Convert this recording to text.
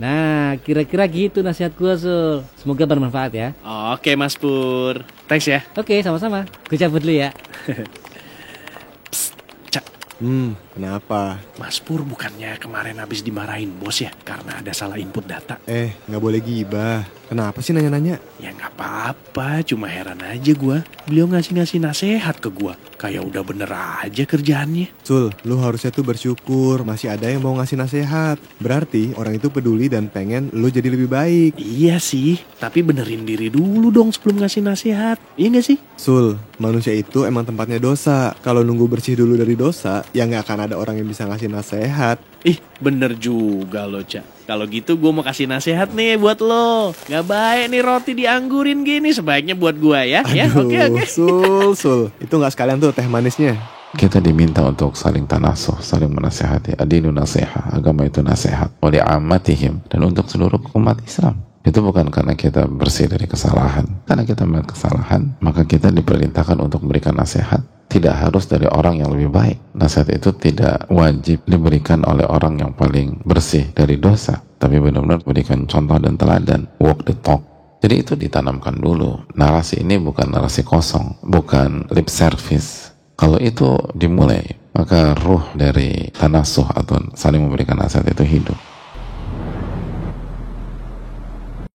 Nah, kira-kira gitu nasihat gue, Sul. Semoga bermanfaat ya. Oke Mas Pur. Thanks ya. Oke, sama-sama. Gue cabut dulu ya. Cak, Hmm, kenapa? Mas Pur bukannya kemarin habis dimarahin bos ya karena ada salah input data. Eh, nggak boleh gibah. Kenapa sih nanya-nanya? Ya nggak apa-apa, cuma heran aja gua. Beliau ngasih-ngasih nasehat ke gua. Kayak udah bener aja kerjaannya. Sul, lu harusnya tuh bersyukur masih ada yang mau ngasih nasihat. Berarti orang itu peduli dan pengen lu jadi lebih baik. Iya sih, tapi benerin diri dulu dong sebelum ngasih nasihat. Iya nggak sih? Sul, manusia itu emang tempatnya dosa. Kalau nunggu bersih dulu dari dosa, ya nggak akan ada orang yang bisa ngasih nasihat. Ih, bener juga lo, Cak. Kalau gitu gue mau kasih nasihat nih buat lo. Gak baik nih roti dianggurin gini, sebaiknya buat gua ya. ya, Aduh, oke oke. Sul, Sul. Itu nggak sekalian tuh teh manisnya. Kita diminta untuk saling tanasuh, saling menasehati. Adinu nasihat, agama itu nasihat. Wali amatihim. Dan untuk seluruh umat Islam. Itu bukan karena kita bersih dari kesalahan. Karena kita melihat kesalahan, maka kita diperintahkan untuk memberikan nasihat. Tidak harus dari orang yang lebih baik. Nasihat itu tidak wajib diberikan oleh orang yang paling bersih dari dosa. Tapi benar-benar berikan contoh dan teladan. Walk the talk. Jadi itu ditanamkan dulu. Narasi ini bukan narasi kosong, bukan lip service. Kalau itu dimulai, maka ruh dari tanasuh atau saling memberikan nasihat itu hidup.